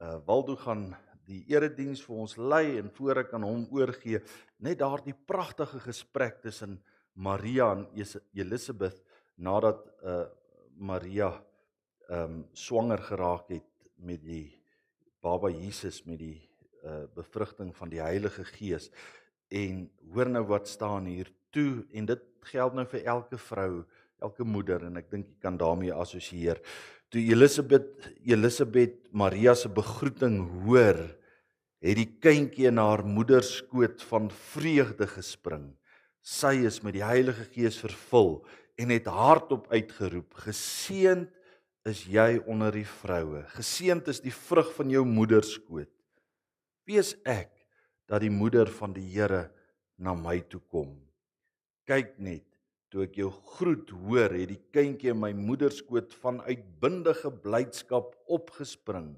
uh Waldo gaan die erediens vir ons lei en voor ek aan hom oorgee, net daardie pragtige gesprek tussen Maria en Elisabeth nadat uh Maria ehm um, swanger geraak het met die baba Jesus met die uh bevrugting van die Heilige Gees. En hoor nou wat staan hier toe en dit geld nou vir elke vrou, elke moeder en ek dink jy kan daarmee assosieer toe Elisabeth Elisabeth Maria se begroeting hoor, het die kindjie in haar moeder skoot van vreugde gespring. Sy is met die Heilige Gees vervul en het hardop uitgeroep: Geseend is jy onder die vroue. Geseend is die vrug van jou moeder skoot. Wees ek dat die moeder van die Here na my toe kom. Kyk net toe ek jou groet hoor, het die kindjie in my moederskoot van uitbundige blydskap opgespring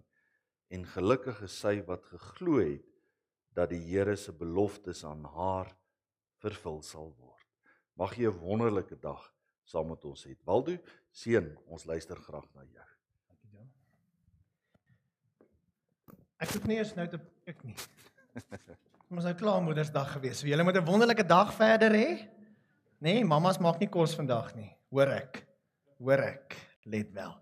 en gelukkig is sy wat geglo het dat die Here se beloftes aan haar vervul sal word. Mag jy 'n wonderlike dag saam met ons hê. Waldo, seën, ons luister graag na jou. Dankie, Jan. Ek het nie eens nou te ek nie. Ons nou klaar Moedersdag gewees. So julle moet 'n wonderlike dag verder hê. Nee, mamas maak nie kos vandag nie. Hoor ek. Hoor ek. Let wel.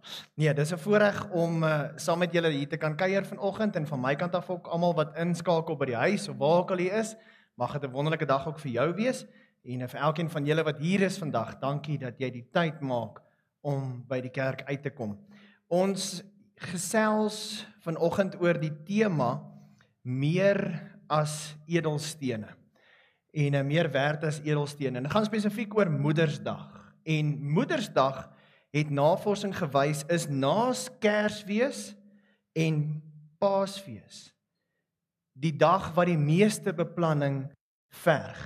Nee, dis 'n voorreg om uh, saam met julle hier te kan kuier vanoggend en van my kant af ook almal wat inskakel by die huis of waar ook al jy is, mag dit 'n wonderlike dag ook vir jou wees en vir elkeen van julle wat hier is vandag. Dankie dat jy die tyd maak om by die kerk uit te kom. Ons gesels vanoggend oor die tema meer as edelstene en 'n meer werd as edelsteen. En dit gaan spesifiek oor Moedersdag. En Moedersdag het navorsing gewys is naas Kersfees en Paasfees die dag wat die meeste beplanning verg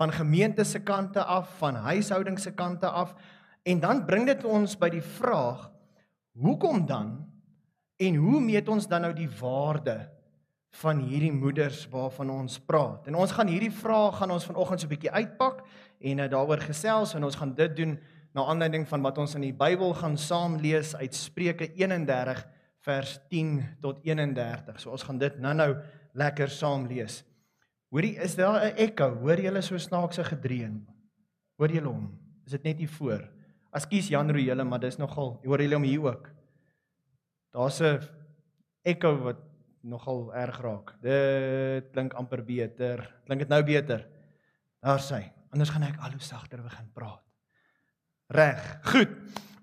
van gemeente se kante af, van huishouding se kante af. En dan bring dit ons by die vraag: Hoekom dan en hoe meet ons dan nou die waarde van hierdie moeders waarvan ons praat. En ons gaan hierdie vrae gaan ons vanoggend so 'n bietjie uitpak en uh, daaroor gesels en ons gaan dit doen na aanleiding van wat ons in die Bybel gaan saam lees uit Spreuke 31 vers 10 tot 31. So ons gaan dit nou-nou lekker saam lees. Hoorie, is daar 'n ekko? Hoor jy hulle so snaakse gedreun? Hoor jy hom? Is dit net hier voor? Ekskuus Jan Roele, maar dis nogal, hoor jy hom hier ook? Daar's 'n ekko wat nogal erg raak. Dit klink amper beter. Klink dit nou beter? Daar sê. Anders gaan ek al hoe sagter begin praat. Reg. Goed.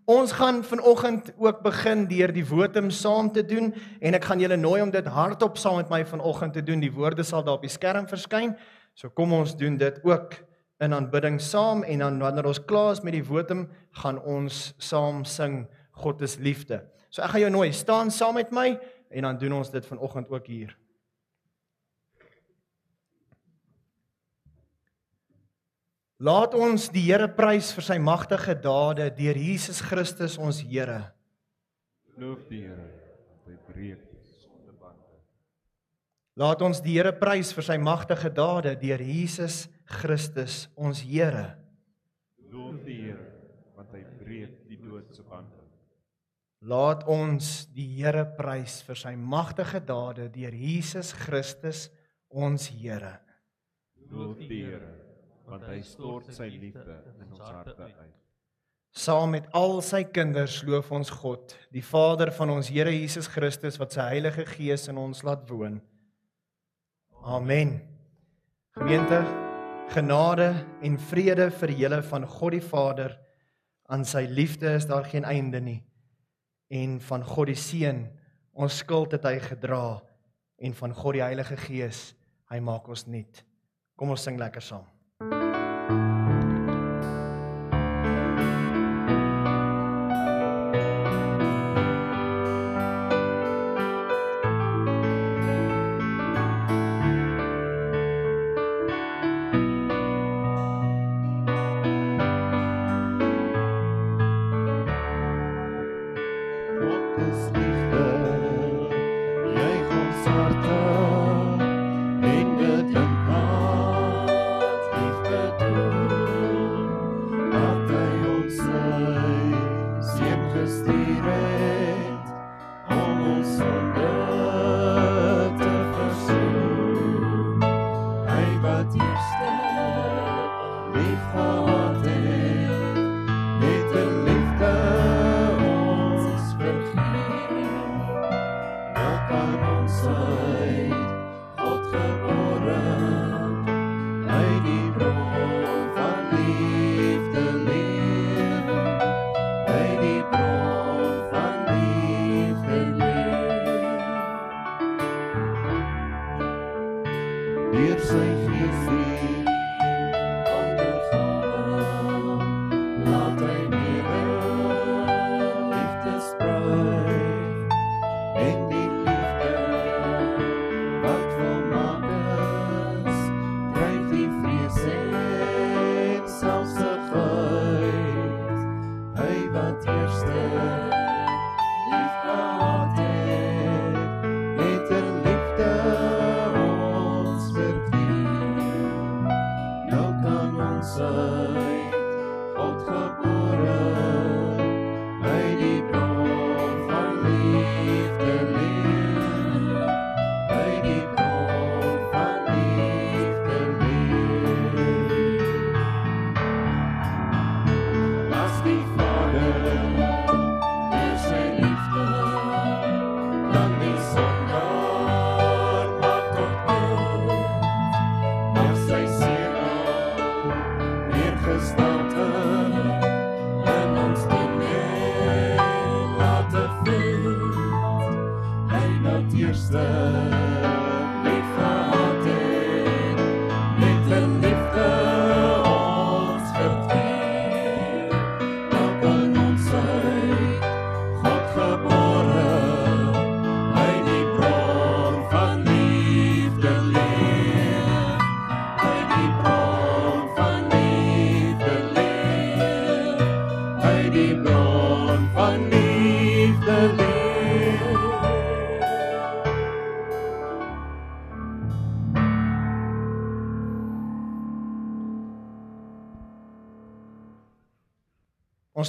Ons gaan vanoggend ook begin deur die wotum saam te doen en ek gaan julle nooi om dit hardop saam met my vanoggend te doen. Die woorde sal daar op die skerm verskyn. So kom ons doen dit ook in aanbidding saam en dan wanneer ons klaar is met die wotum, gaan ons saam sing God is liefde. So ek gaan jou nooi, staan saam met my en dan doen ons dit vanoggend ook hier. Laat ons die Here prys vir sy magtige dade deur Jesus Christus ons Here. Loof die Here, hy breek sondebande. Laat ons die Here prys vir sy magtige dade deur Jesus Christus ons Here. Loof die Here, want hy breek die doodse bande. Laat ons die Here prys vir sy magtige dade deur Jesus Christus ons Here. Loof die Here, want hy stort sy liefde in ons harte uit. Saam met al sy kinders loof ons God, die Vader van ons Here Jesus Christus wat sy Heilige Gees in ons laat woon. Amen. Gemeente, genade en vrede vir julle van God die Vader. Aan sy liefde is daar geen einde nie en van God die Seun ons skuld het hy gedra en van God die Heilige Gees hy maak ons nuut. Kom ons sing lekker saam.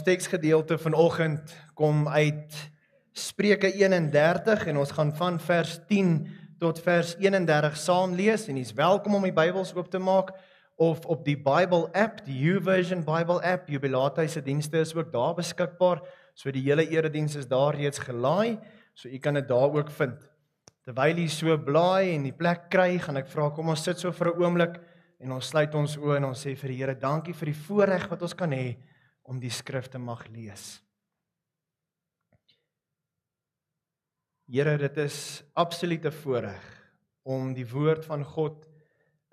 Ons teksgedeelte vanoggend kom uit Spreuke 31 en ons gaan van vers 10 tot vers 31 saam lees en jy's welkom om die Bybels oop te maak of op die Bible app, die YouVersion Bible app, Jubilate se dienste is ook daar beskikbaar. So die hele erediens is daar reeds gelaai, so u kan dit daar ook vind. Terwyl jy so blaai en die plek kry, gaan ek vra kom ons sit so vir 'n oomblik en ons sluit ons oë en ons sê vir die Here dankie vir die voorreg wat ons kan hê om die skrif te mag lees. Here, dit is absolute voorreg om die woord van God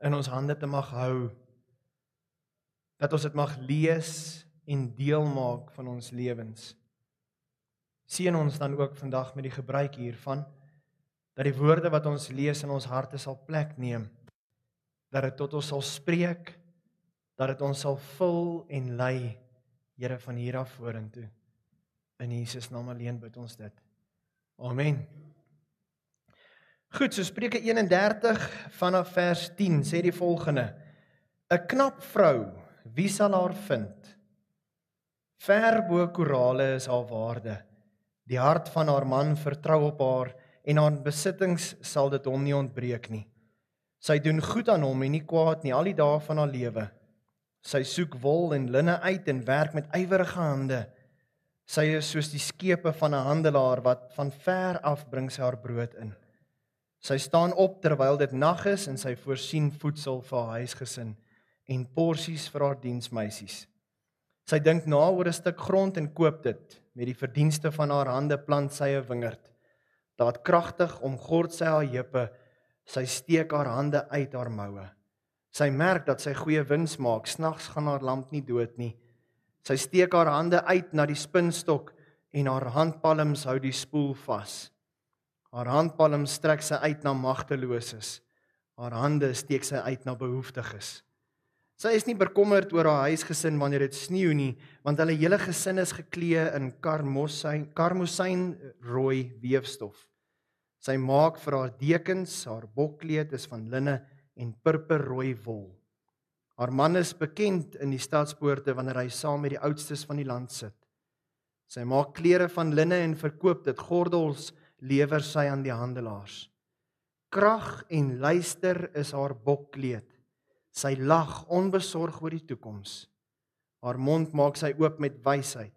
in ons hande te mag hou. Dat ons dit mag lees en deel maak van ons lewens. Seën ons dan ook vandag met die gebruik hiervan dat die woorde wat ons lees in ons harte sal plek neem. Dat dit tot ons sal spreek, dat dit ons sal vul en lei Here van hier af vorentoe. In Jesus naam alleen bid ons dit. Amen. Goed, so Spreuke 31 vanaf vers 10 sê die volgende: 'n Knap vrou, wie sal haar vind? Ver bo korale is haar waarde. Die hart van haar man vertrou op haar en haar besittings sal dit hom nie ontbreek nie. Sy doen goed aan hom en nie kwaad nie al die dae van haar lewe. Sy soek wol en linne uit en werk met ywerige hande. Sy is soos die skepe van 'n handelaar wat van ver af bring sy haar brood in. Sy staan op terwyl dit nag is en sy voorsien voedsel vir haar huisgesin en porsies vir haar diensmeisies. Sy dink na oor 'n stuk grond en koop dit. Met die verdienste van haar hande plant sy 'n wingerd. Daad kragtig omgord sy haar heupe. Sy steek haar hande uit haar moue. Sy merk dat sy goeie wins maak. Snags gaan haar lamp nie dood nie. Sy steek haar hande uit na die spinstok en haar handpalms hou die spoel vas. Haar handpalms strek sy uit na magteloses. Haar hande steek sy uit na behoeftiges. Sy is nie bekommerd oor haar huisgesin wanneer dit sneeu nie, want hulle hele gesin is geklee in karmosyn karmosyn rooi weefstof. Sy maak vir haar dekens, haar bokkleed is van linne en purperrooi wol. Haar man is bekend in die stadspoorte wanneer hy saam met die oudstes van die land sit. Sy maak klere van linne en verkoop dit. Gordels lewer sy aan die handelaars. Krag en luister is haar bokkleed. Sy lag onbesorg oor die toekoms. Haar mond maak sy oop met wysheid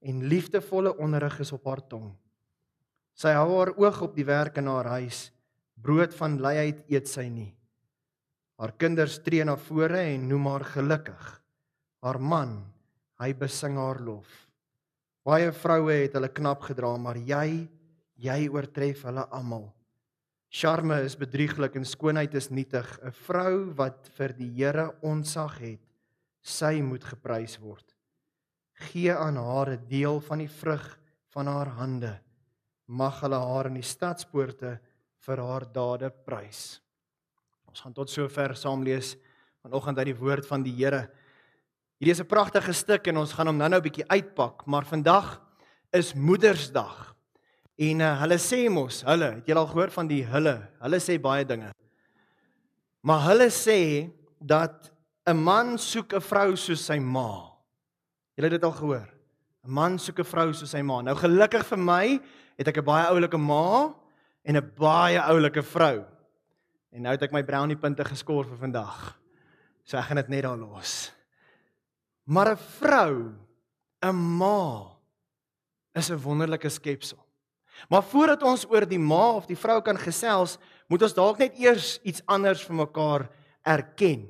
en liefdevolle onderrig is op haar tong. Sy hou haar oog op die werk in haar huis. Brood van luiheid eet sy nie. Haar kinders tree na vore en noem haar gelukkig. Haar man, hy besing haar lof. Baie vroue het hulle knap gedra, maar jy, jy oortref hulle almal. Charme is bedrieglik en skoonheid is nietig. 'n Vrou wat vir die Here onsag het, sy moet geprys word. Gee aan haar 'n deel van die vrug van haar hande. Mag hulle haar in die stadspoorte vir haar dade prys. Ons gaan tot sover saam lees vanoggend uit die woord van die Here. Hierdie is 'n pragtige stuk en ons gaan hom nou-nou 'n bietjie uitpak, maar vandag is Moedersdag. En uh, hulle sê mos, hulle, het julle al gehoor van die hulle? Hulle sê baie dinge. Maar hulle sê dat 'n man soek 'n vrou soos sy ma. Julle het dit al gehoor. 'n Man soek 'n vrou soos sy ma. Nou gelukkig vir my het ek 'n baie oulike ma en 'n baie oulike vrou. En nou het ek my brownie punte geskor vir vandag. So ek gaan dit net daar los. Maar 'n vrou, 'n ma is 'n wonderlike skepsel. Maar voordat ons oor die ma of die vrou kan gesels, moet ons dalk net eers iets anders vir mekaar erken.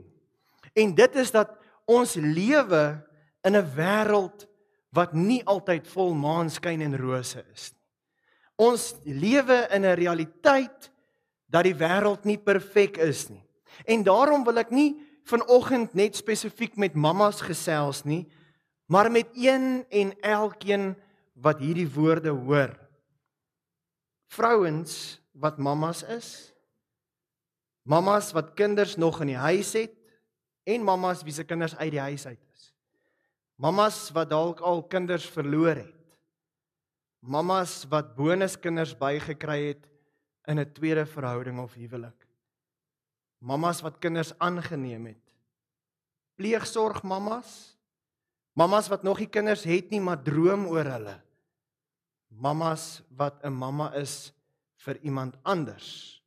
En dit is dat ons lewe in 'n wêreld wat nie altyd vol maanskyn en rose is nie. Ons lewe in 'n realiteit dat die wêreld nie perfek is nie. En daarom wil ek nie vanoggend net spesifiek met mammas gesels nie, maar met een en elkeen wat hierdie woorde hoor. Vrouens wat mammas is, mammas wat kinders nog in die huis het en mammas wie se kinders uit die huis uit is. Mammas wat dalk al kinders verloor het. Mammas wat bonuskinders bygekry het in 'n tweede verhouding of huwelik. Mammas wat kinders aangeneem het. Pleegsorg mammas. Mammas wat nog nie kinders het nie, maar droom oor hulle. Mammas wat 'n mamma is vir iemand anders.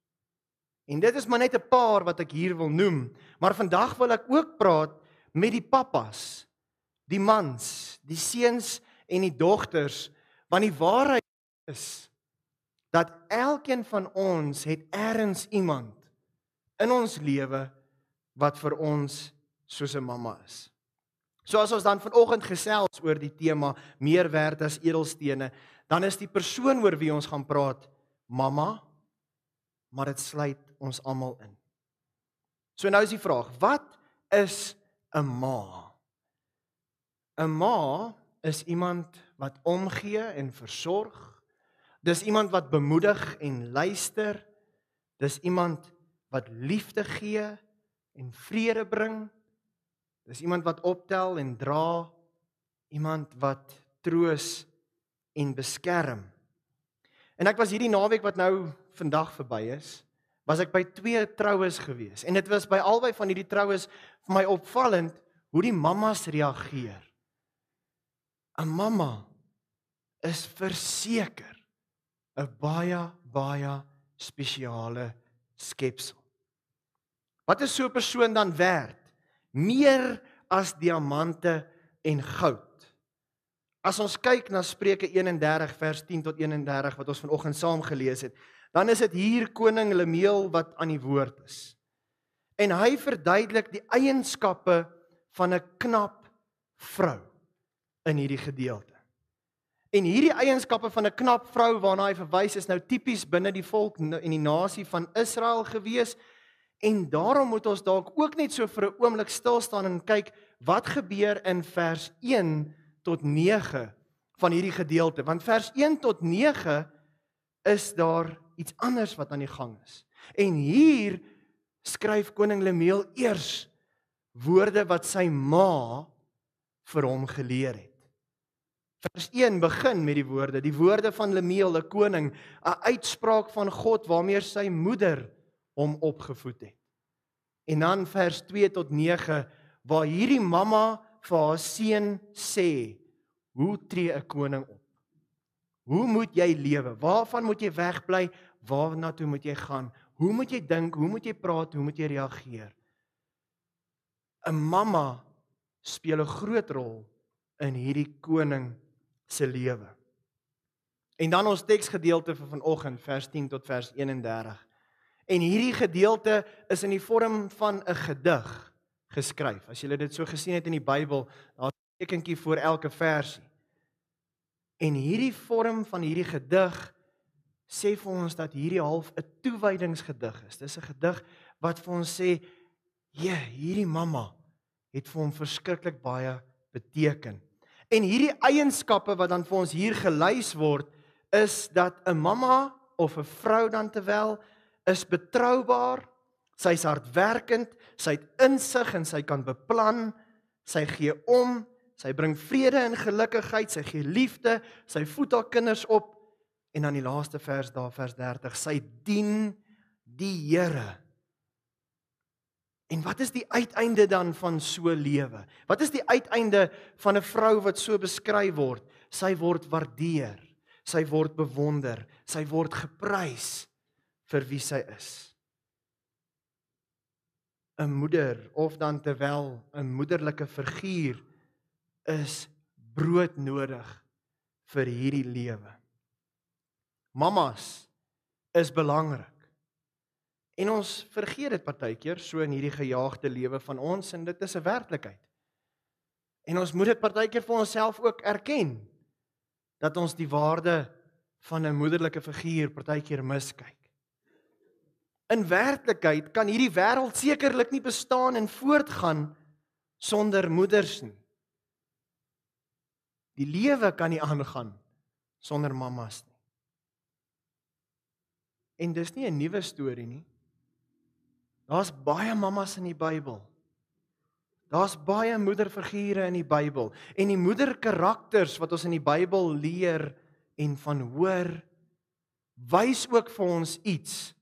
En dit is maar net 'n paar wat ek hier wil noem, maar vandag wil ek ook praat met die pappas, die mans, die seuns en die dogters, want die waarheid is dat elkeen van ons het eers iemand in ons lewe wat vir ons soos 'n mamma is. So as ons dan vanoggend gesels oor die tema meer werd as edelstene, dan is die persoon oor wie ons gaan praat mamma, maar dit sluit ons almal in. So nou is die vraag, wat is 'n ma? 'n Ma is iemand wat omgee en versorg Dis iemand wat bemoedig en luister. Dis iemand wat liefde gee en vrede bring. Dis iemand wat optel en dra. Iemand wat troos en beskerm. En ek was hierdie naweek wat nou vandag verby is, was ek by twee troues gewees en dit was by albei van hierdie troues vir my opvallend hoe die mammas reageer. 'n Mamma is verseker 'n baie baie spesiale skepsel. Wat is so 'n persoon dan werd? Meer as diamante en goud. As ons kyk na Spreuke 31 vers 10 tot 31 wat ons vanoggend saam gelees het, dan is dit hier koning Lemuel wat aan die woord is. En hy verduidelik die eienskappe van 'n knap vrou in hierdie gedeelte. En hierdie eienskappe van 'n knap vrou waarna hy verwys is nou tipies binne die volk en die nasie van Israel gewees. En daarom moet ons dalk ook net so vir 'n oomblik stil staan en kyk wat gebeur in vers 1 tot 9 van hierdie gedeelte. Want vers 1 tot 9 is daar iets anders wat aan die gang is. En hier skryf koning Lemuel eers woorde wat sy ma vir hom geleer het. Vers 1 begin met die woorde, die woorde van Lemuel, 'n koning, 'n uitspraak van God waarmee sy moeder hom opgevoed het. En dan vers 2 tot 9 waar hierdie mamma vir haar seun sê, "Hoe tree 'n koning op? Hoe moet jy lewe? Waarvan moet jy wegbly? Waarna toe moet jy gaan? Hoe moet jy dink? Hoe moet jy praat? Hoe moet jy reageer?" 'n Mamma speel 'n groot rol in hierdie koning se lewe. En dan ons teksgedeelte vir vanoggend vers 10 tot vers 31. En hierdie gedeelte is in die vorm van 'n gedig geskryf. As jy dit so gesien het in die Bybel, daar's 'n tekentjie voor elke versie. En hierdie vorm van hierdie gedig sê vir ons dat hierdie half 'n toewydingsgedig is. Dis 'n gedig wat vir ons sê, "Ja, hierdie mamma het vir hom verskriklik baie beteken." En hierdie eienskappe wat dan vir ons hier gelys word, is dat 'n mamma of 'n vrou dan terwyl is betroubaar, sy's hardwerkend, sy het insig en sy kan beplan, sy gee om, sy bring vrede en gelukigheid, sy gee liefde, sy voed haar kinders op en dan die laaste vers daar vers 30, sy dien die Here. En wat is die uiteinde dan van so lewe? Wat is die uiteinde van 'n vrou wat so beskryf word? Sy word waardeer sy word bewonder, sy word geprys vir wie sy is. 'n Moeder of dan terwyl 'n moederlike figuur is brood nodig vir hierdie lewe. Mamas is belangrik. En ons vergeet dit partykeer so in hierdie gejaagde lewe van ons en dit is 'n werklikheid. En ons moet dit partykeer vir onsself ook erken dat ons die waarde van 'n moederlike figuur partykeer miskyk. In werklikheid kan hierdie wêreld sekerlik nie bestaan en voortgaan sonder moeders nie. Die lewe kan nie aangaan sonder mammas nie. En dis nie 'n nuwe storie nie. Daar's baie mammas in die Bybel. Daar's baie moederfigure in die Bybel en die moederkarakters wat ons in die Bybel leer en van hoor wys ook vir ons iets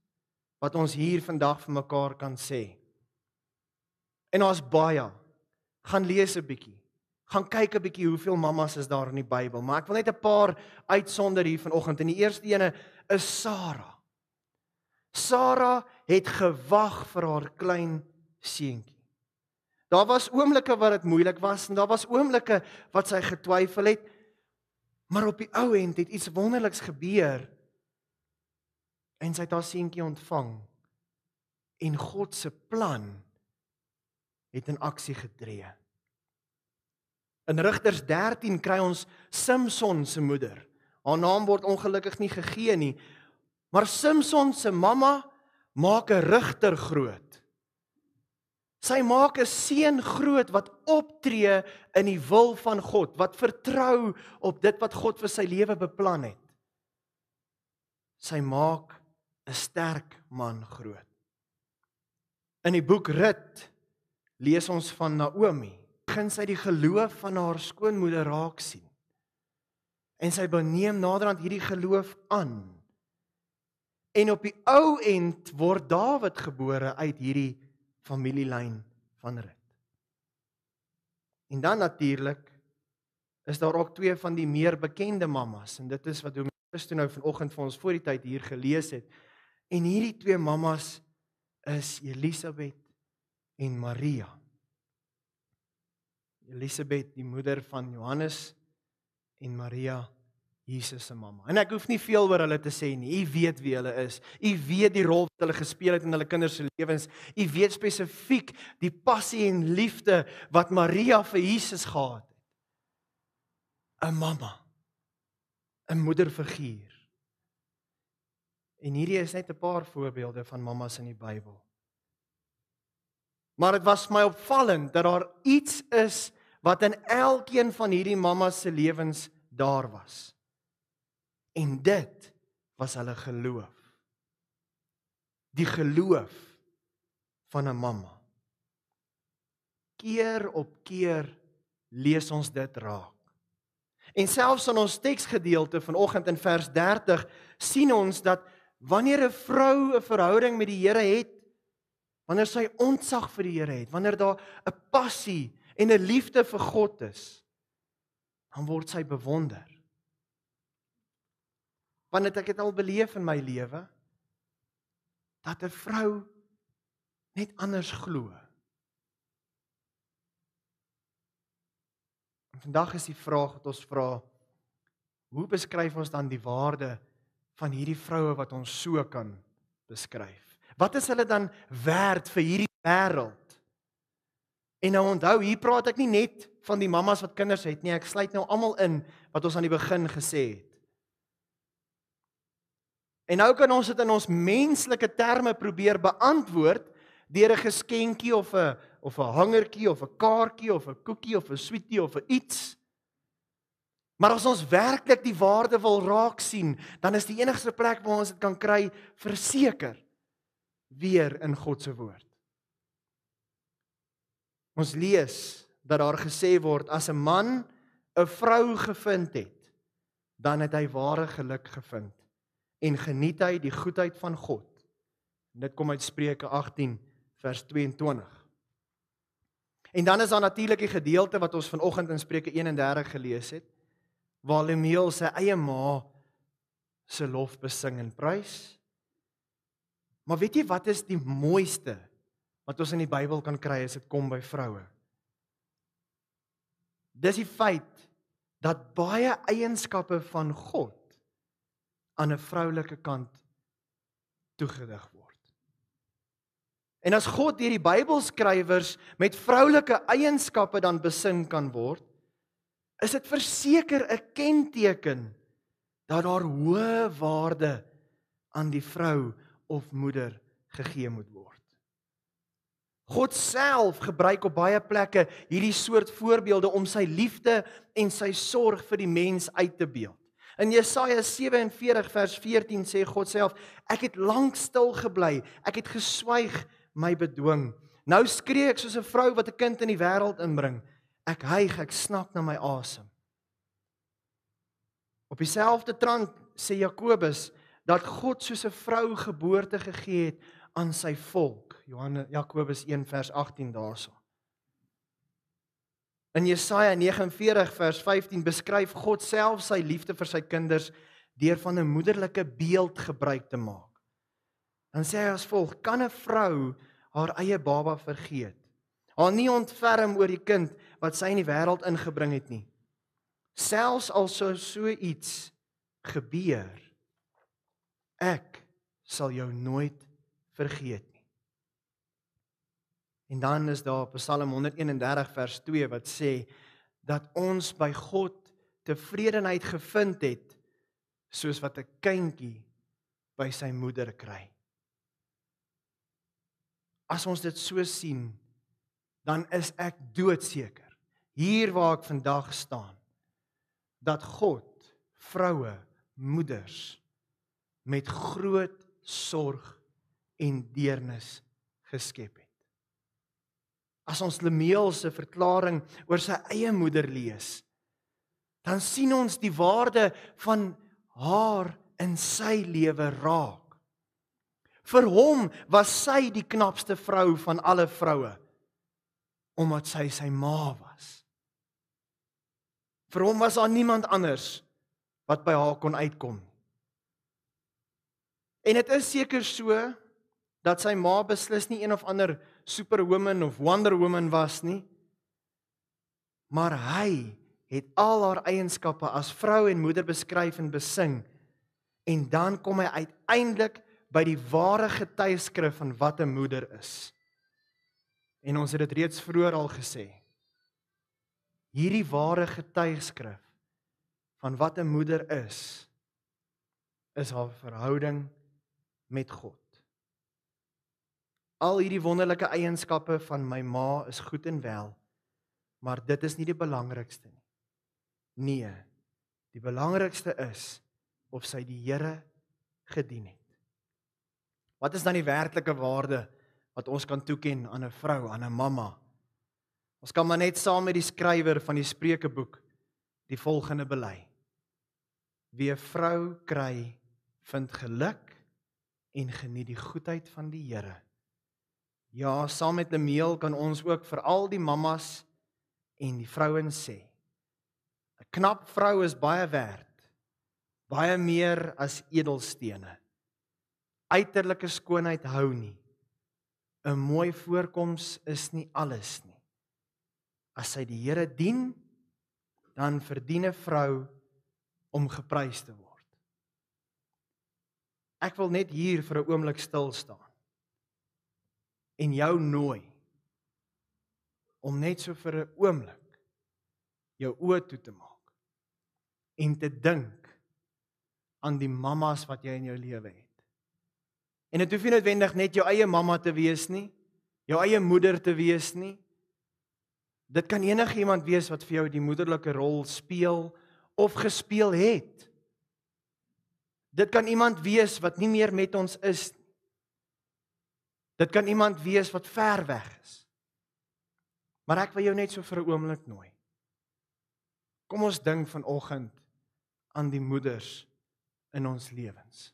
wat ons hier vandag vir mekaar kan sê. En daar's baie. Gaan lees 'n bietjie. Gaan kyk 'n bietjie hoeveel mammas is daar in die Bybel, maar ek wil net 'n paar uitsonder hier vanoggend. En die eerste ene is Sara. Sara het gewag vir haar klein seentjie. Daar was oomblikke wat dit moeilik was en daar was oomblikke wat sy getwyfel het. Maar op die ou end het iets wonderliks gebeur. En sy het haar seentjie ontvang. En God se plan het in aksie getree. In Rigters 13 kry ons Samson se moeder. Haar naam word ongelukkig nie gegee nie, maar Samson se mamma maak 'n rigter groot. Sy maak 'n seun groot wat optree in die wil van God, wat vertrou op dit wat God vir sy lewe beplan het. Sy maak 'n sterk man groot. In die boek Rut lees ons van Naomi. Begin sy die geloof van haar skoonmoeder raak sien. En sy beneem naderhand hierdie geloof aan. En op die ou end word Dawid gebore uit hierdie familielyn van Rut. En dan natuurlik is daar ook twee van die meer bekende mammas en dit is wat Dominus toe nou vanoggend vir ons voor die tyd hier gelees het. En hierdie twee mammas is Elisabet en Maria. Elisabet, die moeder van Johannes en Maria Jesus se mamma. En ek hoef nie veel oor hulle te sê nie. U weet wie hulle is. U weet die rol wat hulle gespeel het in hulle kinders se lewens. U weet spesifiek die passie en liefde wat Maria vir Jesus gehad het. 'n Mamma. 'n Moederfiguur. En hierdie is net 'n paar voorbeelde van mammas in die Bybel. Maar dit was my opvallend dat daar iets is wat in elkeen van hierdie mammas se lewens daar was. En dit was hulle geloof. Die geloof van 'n mamma. Keer op keer lees ons dit raak. En selfs in ons teksgedeelte vanoggend in vers 30 sien ons dat wanneer 'n vrou 'n verhouding met die Here het, wanneer sy ontzag vir die Here het, wanneer daar 'n passie en 'n liefde vir God is, dan word sy bewonder want dit ek het al beleef in my lewe dat 'n vrou net anders glo. Vandag is die vraag wat ons vra hoe beskryf ons dan die waarde van hierdie vroue wat ons so kan beskryf? Wat is hulle dan werd vir hierdie wêreld? En nou onthou, hier praat ek nie net van die mammas wat kinders het nie, ek sluit nou almal in wat ons aan die begin gesê het. En nou kan ons dit in ons menslike terme probeer beantwoord deur 'n geskenkie of 'n of 'n hangertjie of 'n kaartjie of 'n koekie of 'n sweetie of 'n iets. Maar as ons werklik die waarde wil raak sien, dan is die enigste plek waar ons dit kan kry verseker weer in God se woord. Ons lees dat daar gesê word as 'n man 'n vrou gevind het, dan het hy ware geluk gevind en geniet hy die goedheid van God. En dit kom uit Spreuke 18 vers 22. En dan is daar natuurlik die gedeelte wat ons vanoggend in Spreuke 31 gelees het waar Lemuel sy eie ma se lof besing en prys. Maar weet jy wat is die mooiste wat ons in die Bybel kan kry as dit kom by vroue? Dis die feit dat baie eienskappe van God aan 'n vroulike kant toegedig word. En as God deur die Bybelskrywers met vroulike eienskappe dan besing kan word, is dit verseker 'n kenteken dat daar hoë waarde aan die vrou of moeder gegee moet word. God self gebruik op baie plekke hierdie soort voorbeelde om sy liefde en sy sorg vir die mens uit te beeld. In Jesaja 47 vers 14 sê God self: Ek het lank stil gebly, ek het geswyg my bedwing. Nou skree ek soos 'n vrou wat 'n kind in die wêreld inbring. Ek hyg, ek snak na my asem. Op dieselfde trant sê Jakobus dat God soos 'n vrou geboorte gegee het aan sy volk. Johannes Jakobus 1 vers 18 daarso. In Jesaja 49 vers 15 beskryf God self sy liefde vir sy kinders deur van 'n moederlike beeld gebruik te maak. Dan sê hy as volg: Kan 'n vrou haar eie baba vergeet? Haar nie ontferm oor die kind wat sy in die wêreld ingebring het nie. Selfs al sou so iets gebeur, ek sal jou nooit vergeet. En dan is daar Psalm 131 vers 2 wat sê dat ons by God tevredenheid gevind het soos wat 'n kindjie by sy moeder kry. As ons dit so sien, dan is ek doodseker hier waar ek vandag staan dat God vroue, moeders met groot sorg en deernis geskep het. As ons Lemeel se verklaring oor sy eie moeder lees, dan sien ons die waarde van haar in sy lewe raak. Vir hom was sy die knapste vrou van alle vroue omdat sy sy ma was. Vir hom was daar niemand anders wat by haar kon uitkom. En dit is seker so dat sy ma beslis nie een of ander superwoman of wonder woman was nie. Maar hy het al haar eienskappe as vrou en moeder beskryf en besing. En dan kom hy uiteindelik by die ware getuieskrif van wat 'n moeder is. En ons het dit reeds vroeër al gesê. Hierdie ware getuieskrif van wat 'n moeder is is haar verhouding met God. Al hierdie wonderlike eienskappe van my ma is goed en wel, maar dit is nie die belangrikste nie. Nee. Die belangrikste is of sy die Here gedien het. Wat is dan die werklike waarde wat ons kan toeken aan 'n vrou, aan 'n mamma? Ons kan maar net saam met die skrywer van die Spreukeboek die volgende bely. Wie 'n vrou kry, vind geluk en geniet die goedheid van die Here. Ja, saam met Lemeel kan ons ook vir al die mammas en die vrouens sê: 'n Knap vrou is baie werd, baie meer as edelstene uiterlike skoonheid hou nie. 'n Mooi voorkoms is nie alles nie. As sy die Here dien, dan verdien 'n vrou om geprys te word. Ek wil net hier vir 'n oomblik stil staan en jou nooi om net so vir 'n oomblik jou oë toe te maak en te dink aan die mammas wat jy in jou lewe het. En dit hoef nie noodwendig net jou eie mamma te wees nie, jou eie moeder te wees nie. Dit kan enigiemand wees wat vir jou die moederlike rol speel of gespeel het. Dit kan iemand wees wat nie meer met ons is nie. Dit kan iemand wees wat ver weg is. Maar ek wil jou net so vir 'n oomblik nooi. Kom ons dink vanoggend aan die moeders in ons lewens.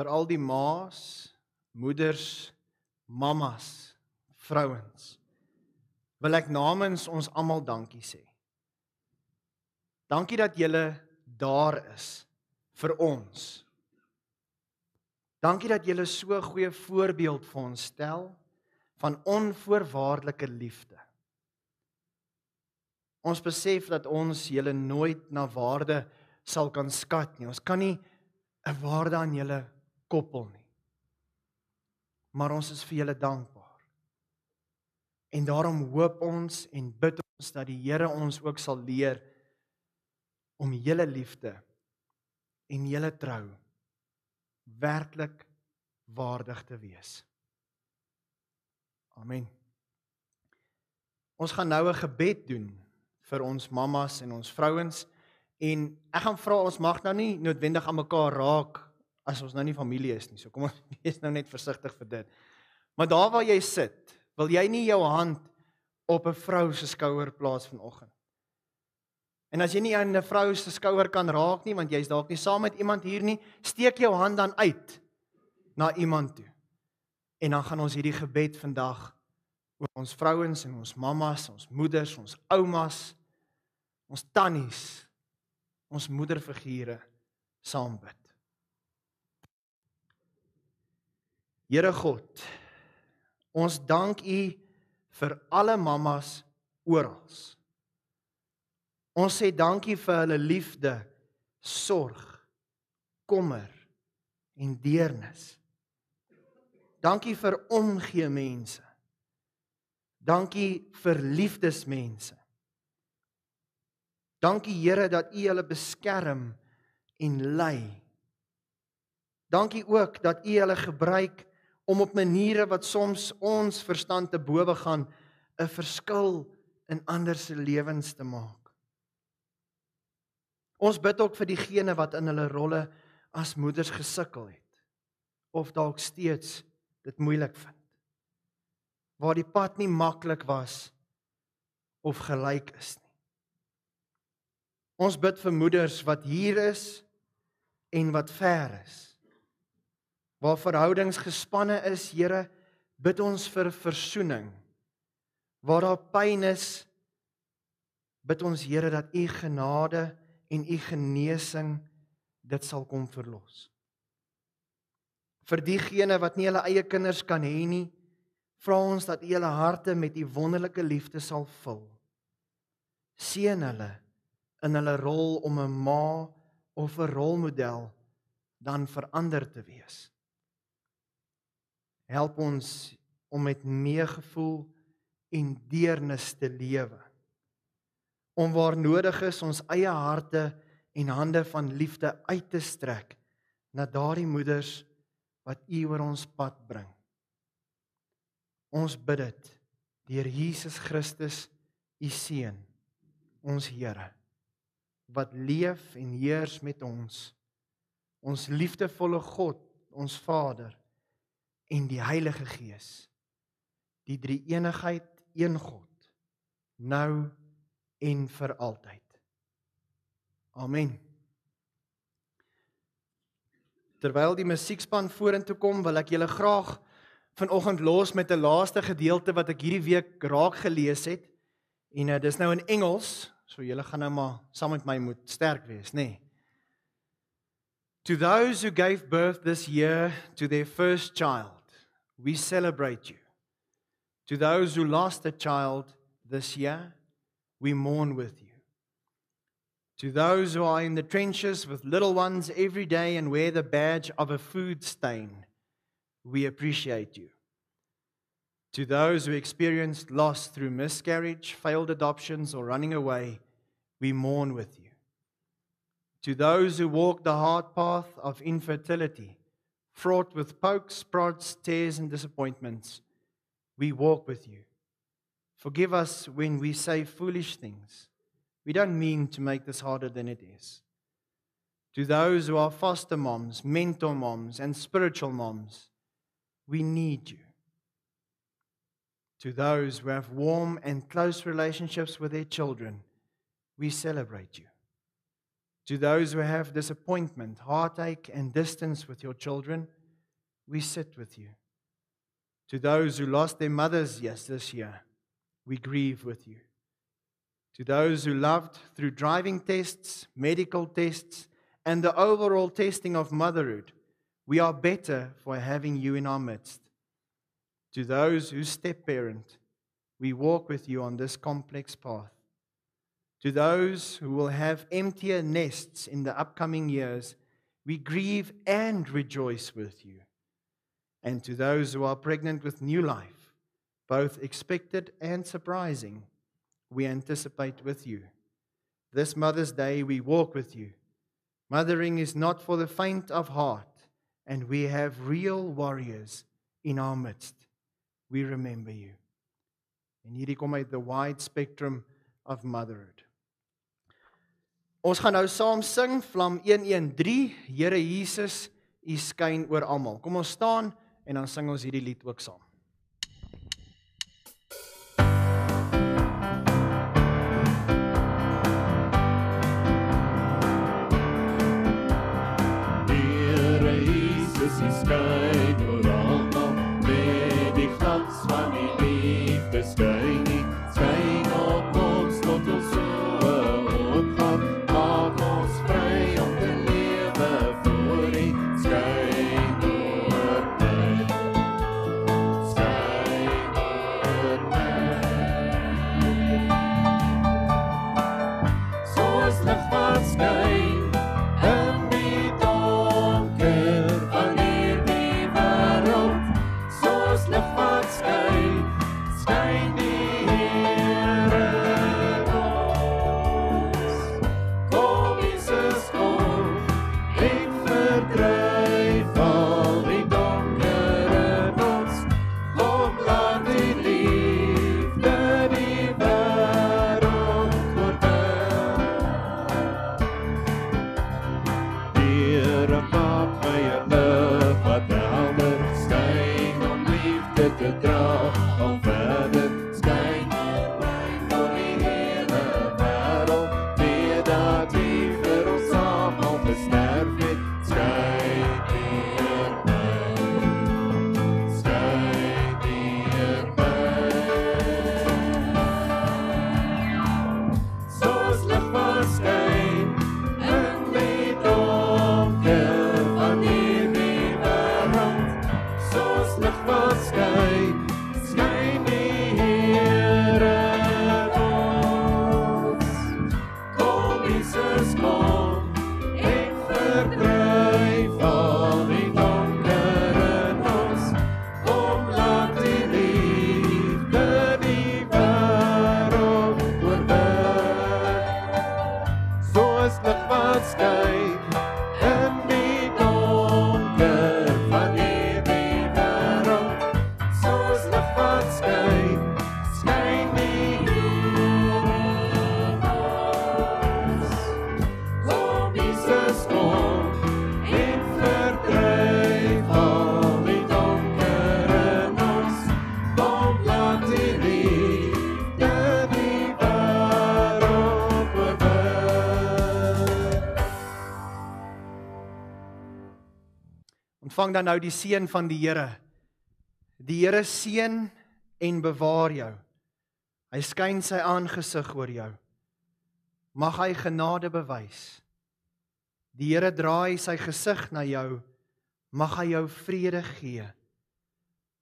Vir al die ma's, moeders, mammas, vrouens. Wil ek namens ons almal dankie sê. Dankie dat julle daar is vir ons. Dankie dat julle so 'n goeie voorbeeld vir ons stel van onvoorwaardelike liefde. Ons besef dat ons julle nooit na waarde sal kan skat nie. Ons kan nie 'n waarde aan julle koppel nie. Maar ons is vir julle dankbaar. En daarom hoop ons en bid ons dat die Here ons ook sal leer om julle liefde en julle trou werklik waardig te wees. Amen. Ons gaan nou 'n gebed doen vir ons mammas en ons vrouens en ek gaan vra ons mag nou nie noodwendig aan mekaar raak as ons nou nie familie is nie. So kom ons wees nou net versigtig vir dit. Maar daar waar jy sit, wil jy nie jou hand op 'n vrou se skouer plaas vanoggend. En as jy nie aan 'n vrou se skouer kan raak nie want jy's dalk nie saam met iemand hier nie, steek jou hand dan uit na iemand toe. En dan gaan ons hierdie gebed vandag oor ons vrouens en ons mammas, ons moeders, ons oumas, ons tannies, ons moederfigure saam bid. Here God, ons dank U vir alle mammas oral. Ons sê dankie vir hulle liefde, sorg, kommer en deernis. Dankie vir omgee mense. Dankie vir liefdesmense. Dankie Here dat U hulle beskerm en lei. Dankie ook dat U hulle gebruik om op maniere wat soms ons verstand te bowe gaan 'n verskil in ander se lewens te maak. Ons bid ook vir diegene wat in hulle rolle as moeders gesukkel het of dalk steeds dit moeilik vind. Waar die pad nie maklik was of gelyk is nie. Ons bid vir moeders wat hier is en wat ver is waar verhoudings gespanne is, Here, bid ons vir versoening. Waar daar pyn is, bid ons Here dat U genade en U genesing dit sal kom verlos. Vir diegene wat nie hulle eie kinders kan hê nie, vra ons dat U hulle harte met U wonderlike liefde sal vul. Seën hulle in hulle rol om 'n ma of 'n rolmodel dan verander te wees. Help ons om met meegevoel en deernis te lewe. Om waar nodig is ons eie harte en hande van liefde uit te strek na daardie moeders wat U oor ons pad bring. Ons bid dit deur Jesus Christus, U seun, ons Here, wat leef en heers met ons. Ons liefdevolle God, ons Vader en die Heilige Gees. Die drie eenigheid, een God, nou en vir altyd. Amen. Terwyl die musiekspan vorentoe kom, wil ek julle graag vanoggend los met 'n laaste gedeelte wat ek hierdie week raak gelees het. En uh, dis nou in Engels, so julle gaan nou maar saam met my moet sterk wees, nê? Nee. To those who gave birth this year to their first child, we celebrate you. To those who lost a child this year, we mourn with you. To those who are in the trenches with little ones every day and wear the badge of a food stain, we appreciate you. To those who experienced loss through miscarriage, failed adoptions, or running away, we mourn with you. To those who walk the hard path of infertility, fraught with pokes, prods, tears, and disappointments, we walk with you. Forgive us when we say foolish things. We don't mean to make this harder than it is. To those who are foster moms, mentor moms, and spiritual moms, we need you. To those who have warm and close relationships with their children, we celebrate you. To those who have disappointment, heartache, and distance with your children, we sit with you. To those who lost their mothers yes this year, we grieve with you. To those who loved through driving tests, medical tests, and the overall testing of motherhood, we are better for having you in our midst. To those who step parent, we walk with you on this complex path. To those who will have emptier nests in the upcoming years, we grieve and rejoice with you. And to those who are pregnant with new life, both expected and surprising, we anticipate with you. This Mother's Day, we walk with you. Mothering is not for the faint of heart, and we have real warriors in our midst. We remember you. En hierdie kom the wide spectrum of motherhood. Ons gaan nou saam sing Vlam 113 Here Jesus, U skyn oor almal. Kom ons staan en dan sing ons hierdie lied ook saam. Soos lig wat skyn ontvang dan nou die seën van die Here. Die Here seën en bewaar jou. Hy skyn sy aangesig oor jou. Mag hy genade bewys. Die Here draai sy gesig na jou. Mag hy jou vrede gee.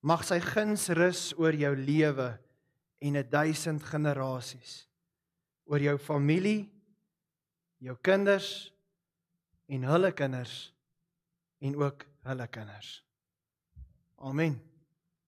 Mag sy guns rus oor jou lewe en 'n duisend generasies. Oor jou familie, jou kinders en hulle kinders en ook hulle kinders. Amen.